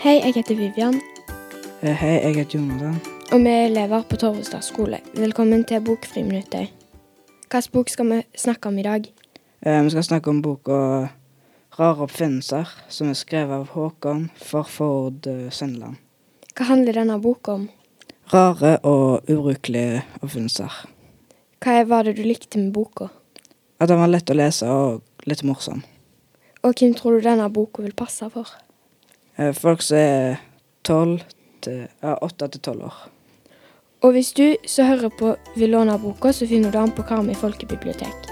Hei, jeg heter Vivian, Eh, Hei, jeg heter Jonathan. og vi er elever på Torvestad skole. Velkommen til Bokfriminuttet. Hvilken bok skal vi snakke om i dag? Eh, Vi skal snakke om boka 'Rare oppfinnelser', som er skrevet av Håkon Farford eh, Søndeland. Hva handler denne boka om? Rare og ubrukelige oppfinnelser. Hva var det du likte med boka? At den var lett å lese og litt morsom. Og hvem tror du denne boka vil passe for? Eh, Folk som er tolv til ja, åtte til tolv år. Og hvis du som hører på vil låne boka, så finner du den på Karmøy folkebibliotek.